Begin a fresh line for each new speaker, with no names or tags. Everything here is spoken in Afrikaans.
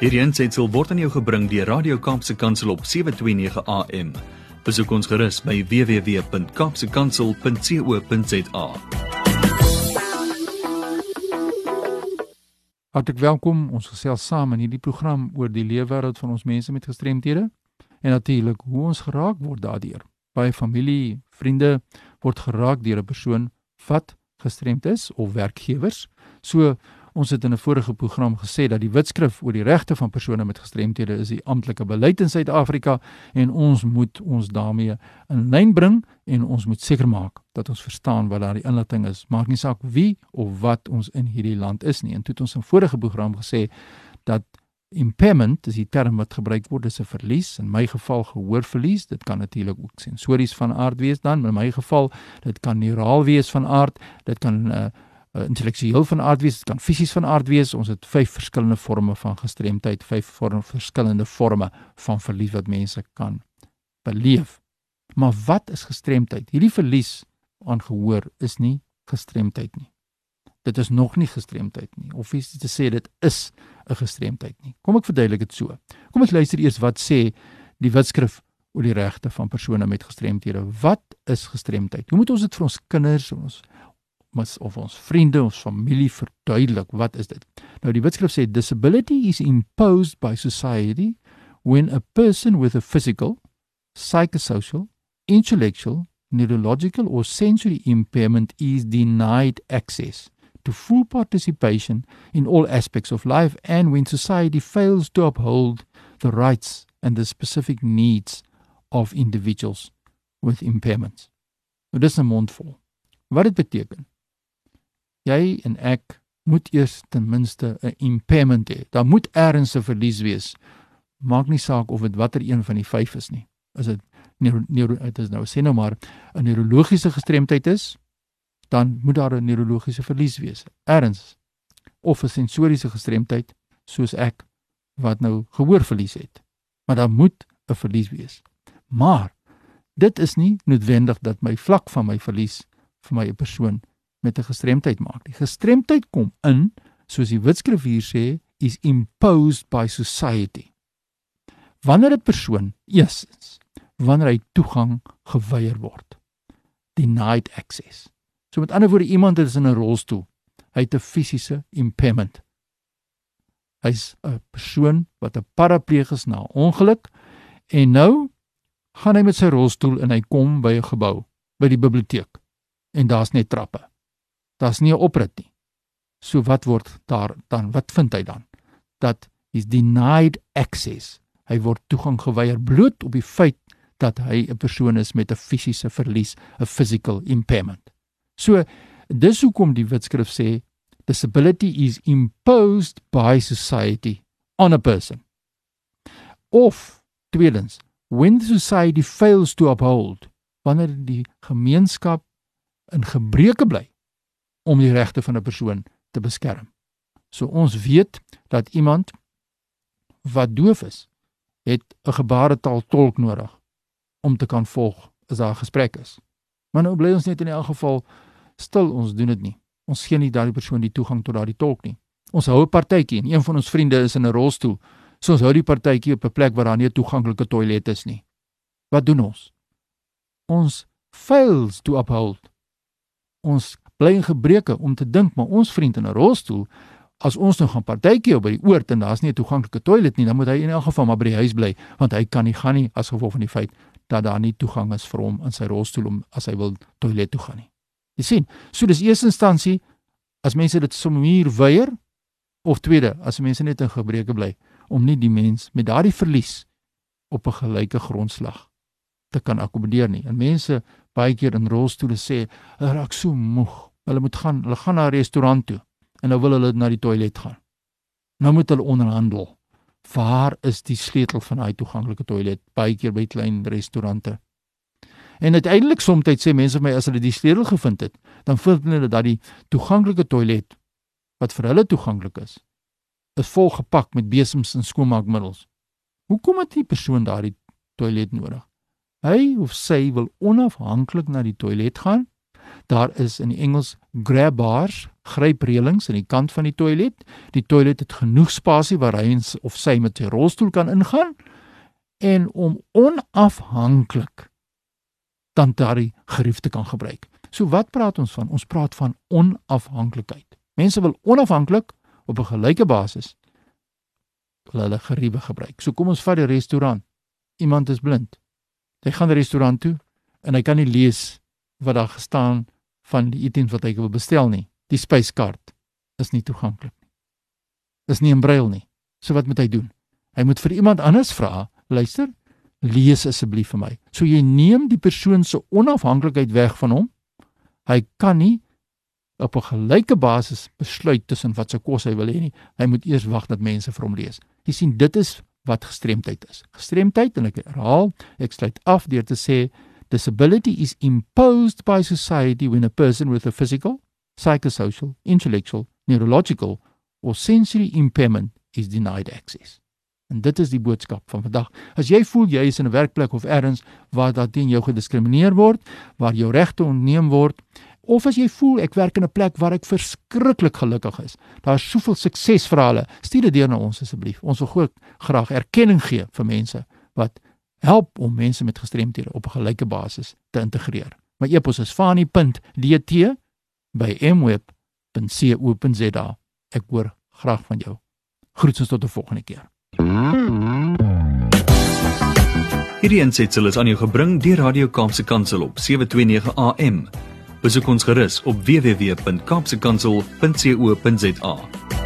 Hierdie aanseit word aan jou gebring deur Radio Kaapse Kansel op 7:29 AM. Besoek ons gerus by www.kapsekansel.co.za.
Hartlik welkom. Ons gesels saam in hierdie program oor die leefwêreld van ons mense met gestremthede en natuurlik hoe ons geraak word daardeur. Baie familie, vriende word geraak deur 'n persoon wat gestremd is of werkgewers. So ons het in 'n vorige program gesê dat die Wetskrif oor die regte van persone met gestremthede is die amptelike beleid in Suid-Afrika en ons moet ons daarmee in lyn bring en ons moet seker maak dat ons verstaan wat daardie inligting is. Maak nie saak wie of wat ons in hierdie land is nie. En toe het ons in vorige program gesê dat impairment, dis die term wat gebruik word, is 'n verlies, in my geval gehoorverlies. Dit kan natuurlik ook sensories van aard wees dan, in my geval dit kan neuraal wees van aard, dit kan uh, uh, intellektueel van aard wees, dit kan fisies van aard wees. Ons het vyf verskillende forme van gestremdheid, vyf vorme verskillende forme van verlies wat mense kan beleef. Maar wat is gestremdheid? Hierdie verlies aan gehoor is nie gestremdheid nie dit is nog nie gestremdheid nie of is dit te sê dit is 'n gestremdheid nie. Kom ek verduidelik dit so. Kom ons luister eers wat sê die Wetskrif oor die regte van persone met gestremthede. Wat is gestremdheid? Hoe moet ons dit vir ons kinders ons mas of ons vriende, ons familie verduidelik wat is dit? Nou die Wetskrif sê disability is imposed by society when a person with a physical, psychosocial, intellectual, neurological or sensory impairment is denied access to full participation in all aspects of life and when society fails to uphold the rights and the specific needs of individuals with impairments. Nou dis 'n mondvol. Wat dit beteken? Jy en ek moet eers ten minste 'n impairment hê. Daar moet ergens 'n verlies wees. Maak nie saak of dit watter een van die vyf is nie. Is dit neuro, neuro dit is nou sê nou maar 'n neurologiese gestremdheid is, dan moet daar 'n neurologiese verlies wees. Erns of 'n sensoriese gestremdheid soos ek wat nou gehoorverlies het. Maar daar moet 'n verlies wees. Maar dit is nie noodwendig dat my vlak van my verlies vir my 'n persoon met 'n gestremdheid maak. Die gestremdheid kom in, soos die Witskrif hier sê, is imposed by society. Wanneer 'n persoon eers wanneer hy toegang geweier word. Denied access. So met ander woorde iemand is in 'n rolstoel. Hy het 'n fisiese impairment. Hy's 'n persoon wat 'n parapleeg is na ongeluk en nou gaan hy met sy rolstoel en hy kom by 'n gebou, by die biblioteek. En daar's net trappe. Daar's nie 'n oprit nie. So wat word daar dan? Wat vind hy dan? Dat is denied access. Hy word toegang geweier bloot op die feit dat hy 'n persoon is met 'n fisiese verlies, 'n physical impairment. So dis hoekom die Wetskrif sê disability is imposed by society on a person. Of tweedens, when society fails to uphold wanneer die gemeenskap in gebreke bly om die regte van 'n persoon te beskerm. So ons weet dat iemand wat doof is, het 'n gebaretaal tolk nodig om te kan volg as daar 'n gesprek is. Maar nou bly ons net in elk geval stil, ons doen dit nie. Ons gee nie daardie persoon die toegang tot daardie tolk nie. Ons hou 'n partytjie en een van ons vriende is in 'n rolstoel. So ons hou die partytjie op 'n plek waar daar nie 'n toeganklike toilet is nie. Wat doen ons? Ons fails to uphold. Ons bly in gebreke om te dink maar ons vriend in 'n rolstoel as ons nou gaan partytjie by die oord en daar's nie 'n toeganklike toilet nie, dan moet hy in elk geval maar by die huis bly want hy kan nie gaan nie as gevolg van die feit dat daar nie toegang is vir hom in sy rolstoel om as hy wil toilet toe gaan nie. Jy sien, so dis eerste instansie as mense dit sommer weier of tweede as mense net in gebreke bly om nie die mens met daardie verlies op 'n gelyke grondslag te kan akkommodeer nie. En mense baie keer in rolstoele sê, "Hulle raak so moeg. Hulle moet gaan, hulle gaan na 'n restaurant toe en nou wil hulle na die toilet gaan." Nou moet hulle onderhandel waar is die sleutel van daai toeganklike toilet baie keer by klein restaurante. En uiteindelik soms sê mense vir my as hulle die sleutel gevind het, dan vind hulle dat die toeganklike toilet wat vir hulle toeganklik is, is vol gepak met besems en skoonmaakmiddels. Hoekom het die persoon daardie toilet nodig? Hy of sy wil onafhanklik na die toilet gaan Daar is in die Engels grab bars, grypreëlings aan die kant van die toilet. Die toilet het genoeg spasie waar hy of sy met sy rolstoel kan ingaan en om onafhanklik dan daardie gerief te kan gebruik. So wat praat ons van? Ons praat van onafhanklikheid. Mense wil onafhanklik op 'n gelyke basis hulle geriewe gebruik. So kom ons vat die restaurant. Iemand is blind. Hy gaan na die restaurant toe en hy kan nie lees wat daar gestaan van die items wat hy wil bestel nie. Die spyskaart is nie toeganklik nie. Is nie in brail nie. So wat moet hy doen? Hy moet vir iemand anders vra, luister, lees asseblief vir my. So jy neem die persoon se onafhanklikheid weg van hom. Hy kan nie op 'n gelyke basis besluit tussen wat se kos hy wil hê nie. Hy moet eers wag dat mense vir hom lees. Jy sien, dit is wat gestremdheid is. Gestremdheid en ek herhaal, ek sluit af deur te sê disability is imposed by society when a person with a physical, psychosocial, intellectual, neurological or sensory impairment is denied access. En dit is die boodskap van vandag. As jy voel jy is in 'n werkplek of ergens waar daar teen jou gediskrimineer word, waar jou regte ontneem word, of as jy voel ek werk in 'n plek waar ek verskriklik gelukkig is. Daar's soveel suksesverhale. Stuur dit deur na ons asseblief. Ons wil ook graag erkenning gee vir mense wat help om mense met gestremthede op 'n gelyke basis te integreer. My e-pos is fani.dt by mweb.co.za. Ek hoor graag van jou. Groetens tot 'n volgende keer.
Hierdie ensitsel is aan jou gebring deur Radio Kaapse Kansel op 729 AM. Besoek ons gerus op www.kaapsekansel.co.za.